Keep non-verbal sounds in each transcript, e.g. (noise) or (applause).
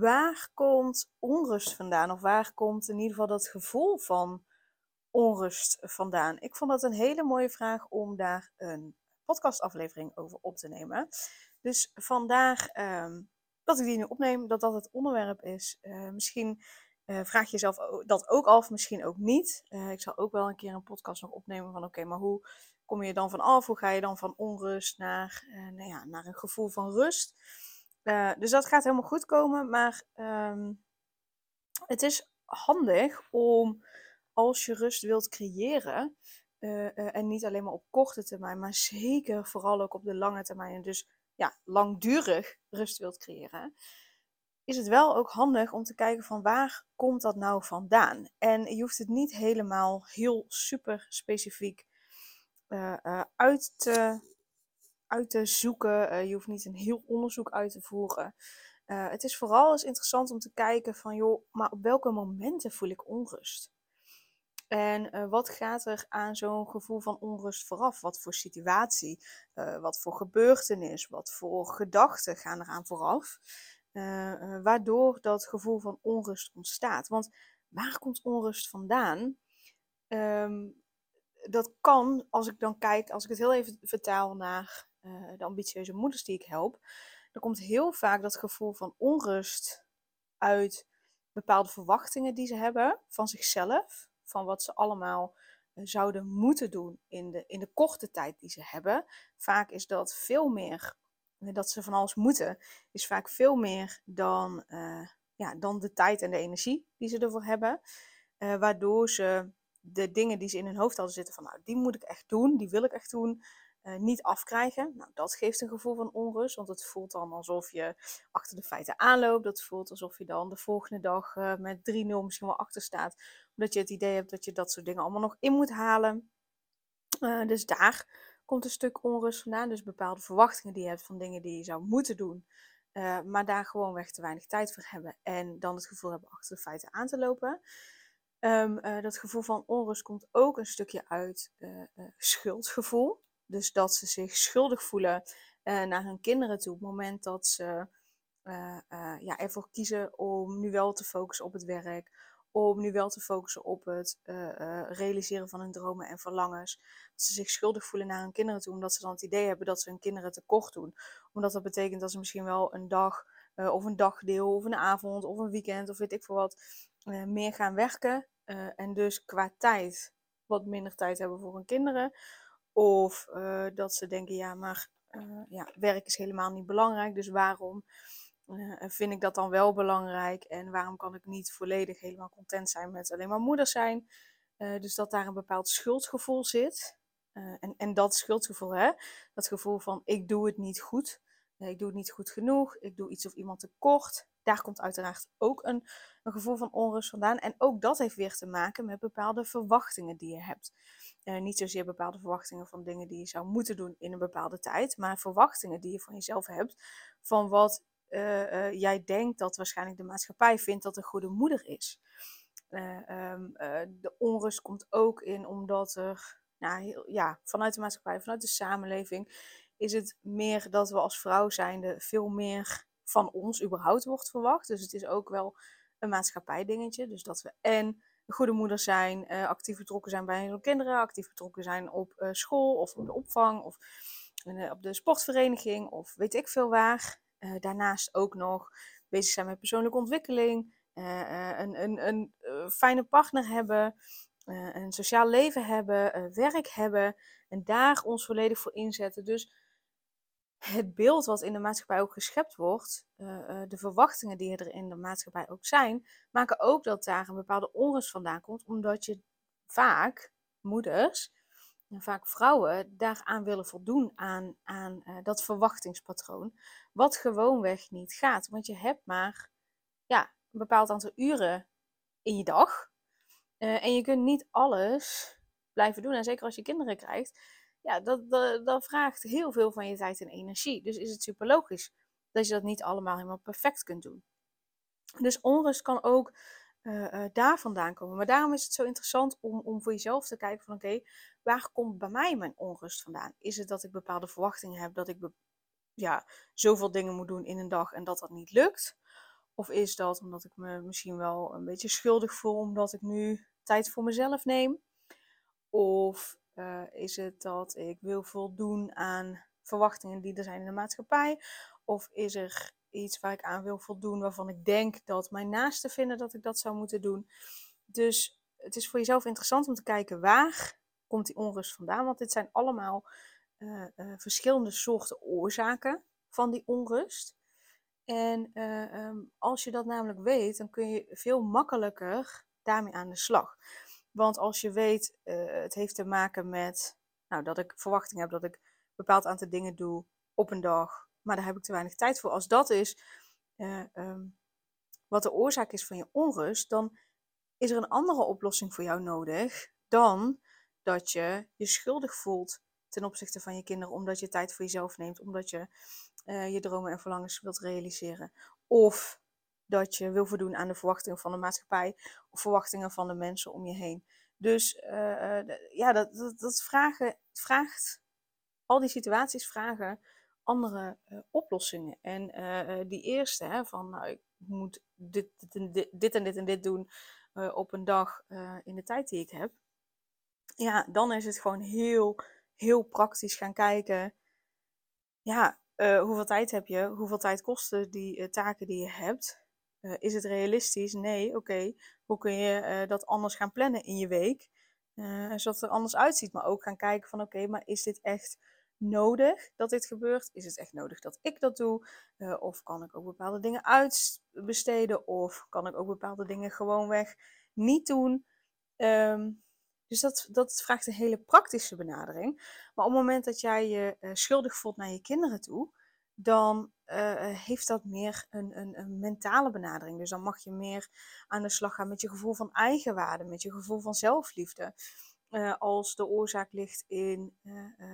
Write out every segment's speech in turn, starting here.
Waar komt onrust vandaan? Of waar komt in ieder geval dat gevoel van onrust vandaan? Ik vond dat een hele mooie vraag om daar een podcastaflevering over op te nemen. Dus vandaag um, dat ik die nu opneem, dat dat het onderwerp is. Uh, misschien uh, vraag je jezelf dat ook af, misschien ook niet. Uh, ik zal ook wel een keer een podcast nog opnemen van oké, maar hoe kom je dan van af? Hoe ga je dan van onrust naar, nou ja, naar een gevoel van rust? Uh, dus dat gaat helemaal goed komen. Maar um, het is handig om als je rust wilt creëren. Uh, uh, en niet alleen maar op korte termijn, maar zeker vooral ook op de lange termijn. En dus ja, langdurig rust wilt creëren. Is het wel ook handig om te kijken van waar komt dat nou vandaan? En je hoeft het niet helemaal heel super specifiek uit te uit te zoeken. Uh, je hoeft niet een heel onderzoek uit te voeren. Uh, het is vooral eens interessant om te kijken van, joh, maar op welke momenten voel ik onrust? En uh, wat gaat er aan zo'n gevoel van onrust vooraf? Wat voor situatie, wat voor gebeurtenis, wat voor gedachten gaan eraan vooraf? waardoor dat gevoel van onrust ontstaat. Want waar komt onrust vandaan? Um, dat kan, als ik dan kijk, als ik het heel even vertaal naar uh, de ambitieuze moeders die ik help, er komt heel vaak dat gevoel van onrust uit bepaalde verwachtingen die ze hebben van zichzelf, van wat ze allemaal uh, zouden moeten doen in de, in de korte tijd die ze hebben. Vaak is dat veel meer, uh, dat ze van alles moeten, is vaak veel meer dan, ja, dan de tijd en de energie die ze ervoor hebben. waardoor ze de dingen die ze in hun hoofd hadden zitten van, nou, die moet ik echt doen, die wil ik echt doen, uh, niet afkrijgen. Nou, dat geeft een gevoel van onrust, want het voelt dan alsof je achter de feiten aanloopt. Dat voelt alsof je dan de volgende dag uh, met 3-0 misschien wel achter staat, omdat je het idee hebt dat je dat soort dingen allemaal nog in moet halen. Uh, dus daar komt een stuk onrust vandaan. Dus bepaalde verwachtingen die je hebt van dingen die je zou moeten doen, maar daar gewoonweg te weinig tijd voor hebben en dan het gevoel hebben achter de feiten aan te lopen. Um, dat gevoel van onrust komt ook een stukje uit schuldgevoel. Dus dat ze zich schuldig voelen uh, naar hun kinderen toe. Op het moment dat ze uh, uh, ja, ervoor kiezen om nu wel te focussen op het werk. Om nu wel te focussen op het realiseren van hun dromen en verlangens. Dat ze zich schuldig voelen naar hun kinderen toe. Omdat ze dan het idee hebben dat ze hun kinderen tekort doen. Omdat dat betekent dat ze misschien wel een dag of een dagdeel of een avond of een weekend of weet ik veel wat meer gaan werken. en dus qua tijd wat minder tijd hebben voor hun kinderen. Of uh, dat ze denken, ja, maar uh, ja, werk is helemaal niet belangrijk. Dus waarom uh, vind ik dat dan wel belangrijk? En waarom kan ik niet volledig helemaal content zijn met alleen maar moeder zijn? dus dat daar een bepaald schuldgevoel zit. en, en dat schuldgevoel, hè, dat gevoel van ik doe het niet goed. ik doe het niet goed genoeg. Ik doe iets of iemand tekort. Daar komt uiteraard ook een, een gevoel van onrust vandaan. En ook dat heeft weer te maken met bepaalde verwachtingen die je hebt. Uh, niet zozeer bepaalde verwachtingen van dingen die je zou moeten doen in een bepaalde tijd, maar verwachtingen die je van jezelf hebt van wat uh, uh, jij denkt dat waarschijnlijk de maatschappij vindt dat een goede moeder is. Um, de onrust komt ook in omdat er, nou, ja, vanuit de maatschappij, vanuit de samenleving, is het meer dat we als vrouw zijnde veel meer van ons überhaupt wordt verwacht. Dus het is ook wel een maatschappij-dingetje. Dus dat we en goede moeder zijn, uh, actief betrokken zijn bij hun kinderen, actief betrokken zijn op uh, school of op de opvang of op de sportvereniging of weet ik veel waar. daarnaast ook nog bezig zijn met persoonlijke ontwikkeling, een, een, een fijne partner hebben, een sociaal leven hebben, werk hebben en daar ons volledig voor inzetten. Dus het beeld wat in de maatschappij ook geschept wordt, uh, de verwachtingen die er in de maatschappij ook zijn, maken ook dat daar een bepaalde onrust vandaan komt, omdat je vaak moeders en vaak vrouwen daaraan willen voldoen aan, aan uh, dat verwachtingspatroon, wat gewoonweg niet gaat. Want je hebt maar ja, een bepaald aantal uren in je dag. Eh, en je kunt niet alles blijven doen. En zeker als je kinderen krijgt, ja, dat, dat, vraagt heel veel van je tijd en energie. Dus is het super logisch dat je dat niet allemaal helemaal perfect kunt doen. Dus onrust kan ook uh, daar vandaan komen. Maar daarom is het zo interessant om, om voor jezelf te kijken van oké, waar komt bij mij mijn onrust vandaan? Is het dat ik bepaalde verwachtingen heb dat ik ja, zoveel dingen moet doen in een dag en dat dat niet lukt? Of is dat omdat ik me misschien wel een beetje schuldig voel omdat ik nu tijd voor mezelf neem? Of uh, is het dat ik wil voldoen aan verwachtingen die er zijn in de maatschappij? Of is er iets waar ik aan wil voldoen waarvan ik denk dat mijn naasten vinden dat ik dat zou moeten doen? Dus het is voor jezelf interessant om te kijken waar komt die onrust vandaan? Want dit zijn allemaal uh, uh, verschillende soorten oorzaken van die onrust. En um, als je dat namelijk weet, dan kun je veel makkelijker daarmee aan de slag. Want als je weet, het heeft te maken met nou, dat ik verwachting heb dat ik een bepaald aantal dingen doe op een dag, maar daar heb ik te weinig tijd voor. Als dat is um, wat de oorzaak is van je onrust, dan is er een andere oplossing voor jou nodig dan dat je je schuldig voelt ten opzichte van je kinderen, omdat je tijd voor jezelf neemt, omdat je uh, je dromen en verlangens wilt realiseren. Of dat je wil voldoen aan de verwachtingen van de maatschappij of verwachtingen van de mensen om je heen. Dus uh, ja, dat, dat, dat vragen, vraagt, al die situaties vragen andere uh, oplossingen. En die eerste, hè, van nou, ik moet dit, dit, en dit, dit en dit en dit doen op een dag in de tijd die ik heb ja, dan is het gewoon heel, heel praktisch gaan kijken. Ja, hoeveel tijd heb je? Hoeveel tijd kosten die taken die je hebt? Uh, is het realistisch? Nee, oké. Hoe kun je dat anders gaan plannen in je week? zodat het er anders uitziet. Maar ook gaan kijken van oké, maar is dit echt nodig dat dit gebeurt? Is het echt nodig dat ik dat doe? of kan ik ook bepaalde dingen uitbesteden? Of kan ik ook bepaalde dingen gewoonweg niet doen? Um, dus dat, dat vraagt een hele praktische benadering. Maar op het moment dat jij je schuldig voelt naar je kinderen toe, dan uh, heeft dat meer een, een, een, mentale benadering. Dus dan mag je meer aan de slag gaan met je gevoel van eigenwaarde, met je gevoel van zelfliefde. Uh, als de oorzaak ligt in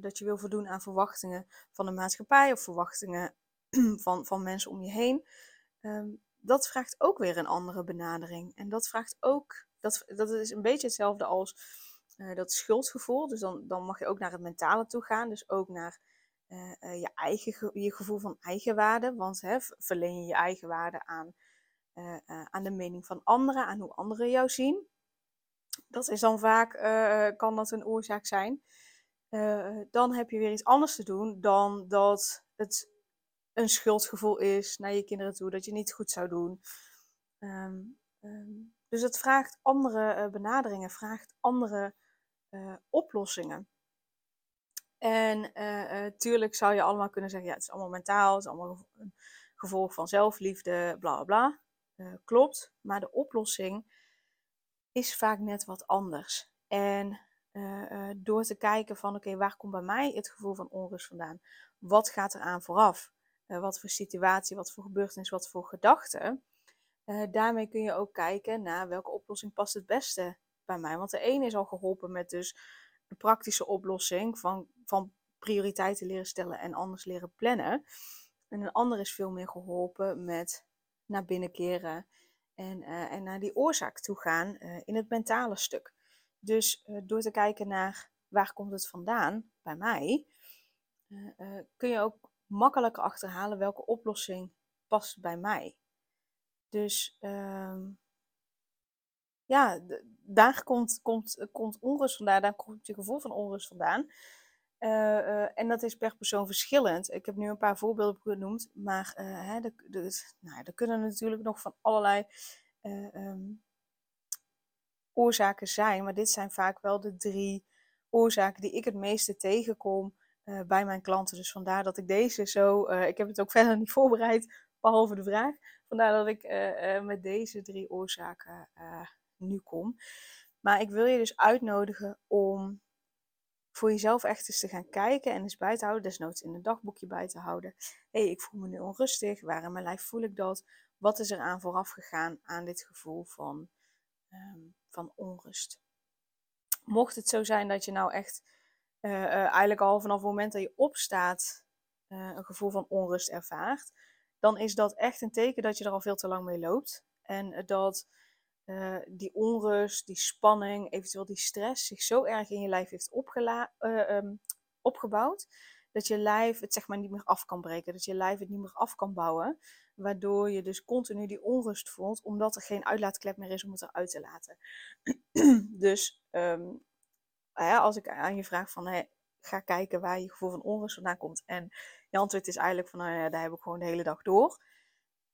dat je wil voldoen aan verwachtingen van de maatschappij of verwachtingen (clears throat) van, van mensen om je heen. Um, dat vraagt ook weer een andere benadering. En dat vraagt ook dat, dat is een beetje hetzelfde als dat schuldgevoel. Dus dan, dan mag je ook naar het mentale toe gaan. Dus ook naar uh, uh, je eigen je gevoel van eigenwaarde. Want hè, verleen je je eigenwaarde aan, aan de mening van anderen, aan hoe anderen jou zien. Dat is dan vaak, kan dat een oorzaak zijn. dan heb je weer iets anders te doen dan dat het een schuldgevoel is naar je kinderen toe, dat je niet goed zou doen. Um, um, dus het vraagt andere benaderingen, vraagt andere oplossingen. En uh, tuurlijk zou je allemaal kunnen zeggen, ja, het is allemaal mentaal, het is allemaal een gevolg van zelfliefde, bla bla. klopt, maar de oplossing is vaak net wat anders. En door te kijken van, oké, waar komt bij mij het gevoel van onrust vandaan? Wat gaat er aan vooraf? wat voor situatie, wat voor gebeurtenis, wat voor gedachten? Daarmee kun je ook kijken naar welke oplossing past het beste bij mij. Want de ene is al geholpen met dus een praktische oplossing van, van prioriteiten leren stellen en anders leren plannen. En een ander is veel meer geholpen met naar binnen keren en, uh, en naar die oorzaak toe gaan uh, in het mentale stuk. Dus door te kijken naar waar komt het vandaan bij mij, kun je ook makkelijker achterhalen welke oplossing past bij mij. Dus um, ja, daar komt, komt, komt onrust vandaan, daar komt je gevoel van onrust vandaan. Uh, uh, en dat is per persoon verschillend. Ik heb nu een paar voorbeelden genoemd, maar hè, de, nou, er kunnen natuurlijk nog van allerlei um, oorzaken zijn, maar dit zijn vaak wel de drie oorzaken die ik het meeste tegenkom bij mijn klanten. Dus vandaar dat ik deze zo, ik heb het ook (laughs) verder niet voorbereid, behalve de vraag. Vandaar dat ik met deze drie oorzaken nu kom. Maar ik wil je dus uitnodigen om voor jezelf echt eens te gaan kijken en eens bij te houden. Desnoods in een dagboekje bij te houden. Hé, hey, ik voel me nu onrustig. Waar in mijn lijf voel ik dat? wat is er aan vooraf gegaan aan dit gevoel van, ehm, van onrust? Mocht het zo zijn dat je nou echt uh, eigenlijk al vanaf het moment dat je opstaat uh, een gevoel van onrust ervaart, dan is dat echt een teken dat je er al veel te lang mee loopt. En dat die onrust, die spanning, eventueel die stress zich zo erg in je lijf heeft um, opgebouwd, dat je lijf het zeg maar niet meer af kan breken, dat je lijf het niet meer af kan bouwen, waardoor je dus continu die onrust voelt, omdat er geen uitlaatklep meer is om het eruit te laten. (clears throat) dus um, als ik aan je vraag van, hey, ga kijken waar je gevoel van onrust vandaan komt, en je antwoord is eigenlijk van, nou ja, daar heb ik gewoon de hele dag door,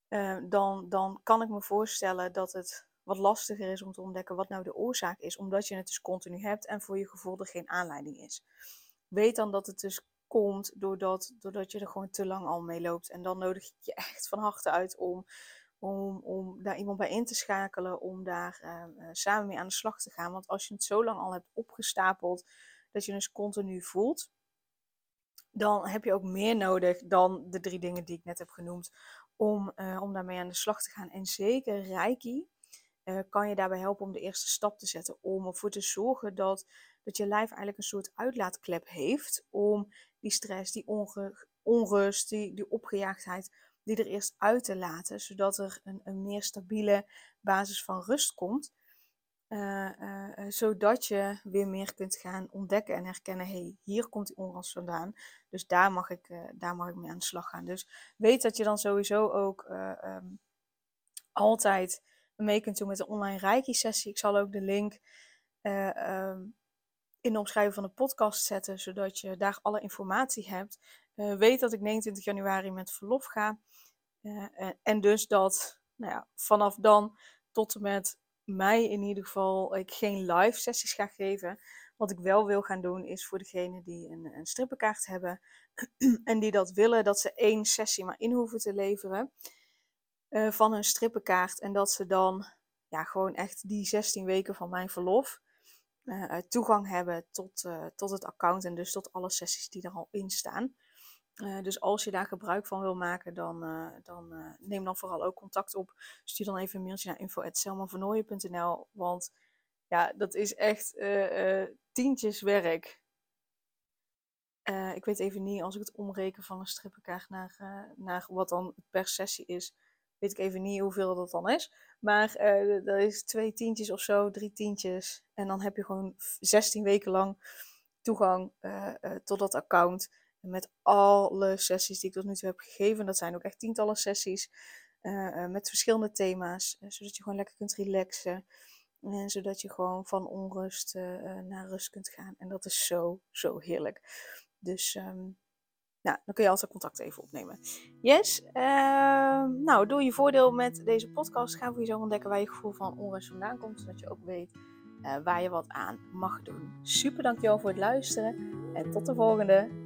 uh, dan, dan kan ik me voorstellen dat het wat lastiger is om te ontdekken wat nou de oorzaak is, omdat je het dus continu hebt en voor je gevoel er geen aanleiding is. Weet dan dat het dus komt doordat, doordat je er gewoon te lang al mee loopt. En dan nodig ik je (laughs) echt van harte uit om, om, om daar iemand bij in te schakelen, om daar uh, samen mee aan de slag te gaan. Want als je het zo lang al hebt opgestapeld, dat je dus continu voelt, dan heb je ook meer nodig dan de drie dingen die ik net heb genoemd, om, uh, om daarmee aan de slag te gaan. En zeker Reiki uh, kan je daarbij helpen om de eerste stap te zetten, om ervoor te zorgen dat, dat je lijf eigenlijk een soort uitlaatklep heeft om die stress, die onrust, die, die opgejaagdheid, die er eerst uit te laten, zodat er een, een meer stabiele basis van rust komt. Uh, uh, zodat je weer meer kunt gaan ontdekken en herkennen, hey, hier komt die onrust vandaan. Dus daar mag ik, daar mag ik mee aan de slag gaan. Dus weet dat je dan sowieso ook um, altijd mee kunt doen met de online Reiki-sessie. Ik zal ook de link um, in de omschrijving van de podcast zetten, zodat je daar alle informatie hebt. Uh, weet dat ik 29 januari met verlof ga. Uh, en dus dat nou ja, vanaf dan tot en met mei in ieder geval ik geen live sessies ga geven. Wat ik wel wil gaan doen is voor degenen die een, een strippenkaart hebben (clears throat) en die dat willen, dat ze één sessie maar in hoeven te leveren uh, van hun strippenkaart. En dat ze dan ja, gewoon echt die 16 weken van mijn verlof uh, toegang hebben tot, uh, tot het account en dus tot alle sessies die er al in staan. Dus als je daar gebruik van wil maken, dan, dan neem dan vooral ook contact op. Stuur dan even een mailtje naar info.selmavernooien.nl, want ja, dat is echt tientjes werk. ik weet even niet, als ik het omreken van een strippenkaart naar, naar wat dan per sessie is, ik even niet hoeveel dat dan is. Maar uh, dat is twee tientjes of zo, drie tientjes. En dan heb je gewoon 16 weken lang toegang uh, uh, tot dat account. Met alle sessies die ik tot nu toe heb gegeven. Dat zijn ook echt tientallen sessies. met verschillende thema's. zodat je gewoon lekker kunt relaxen. En zodat je gewoon van onrust naar rust kunt gaan. En dat is zo, zo heerlijk. Dus um, nou, dan kun je altijd contact even opnemen. Yes. Uh, nou, doe je voordeel met deze podcast. Ga voor jezelf ontdekken waar je gevoel van onrust vandaan komt. Zodat je ook weet uh, waar je wat aan mag doen. Super dankjewel voor het luisteren. En tot de volgende.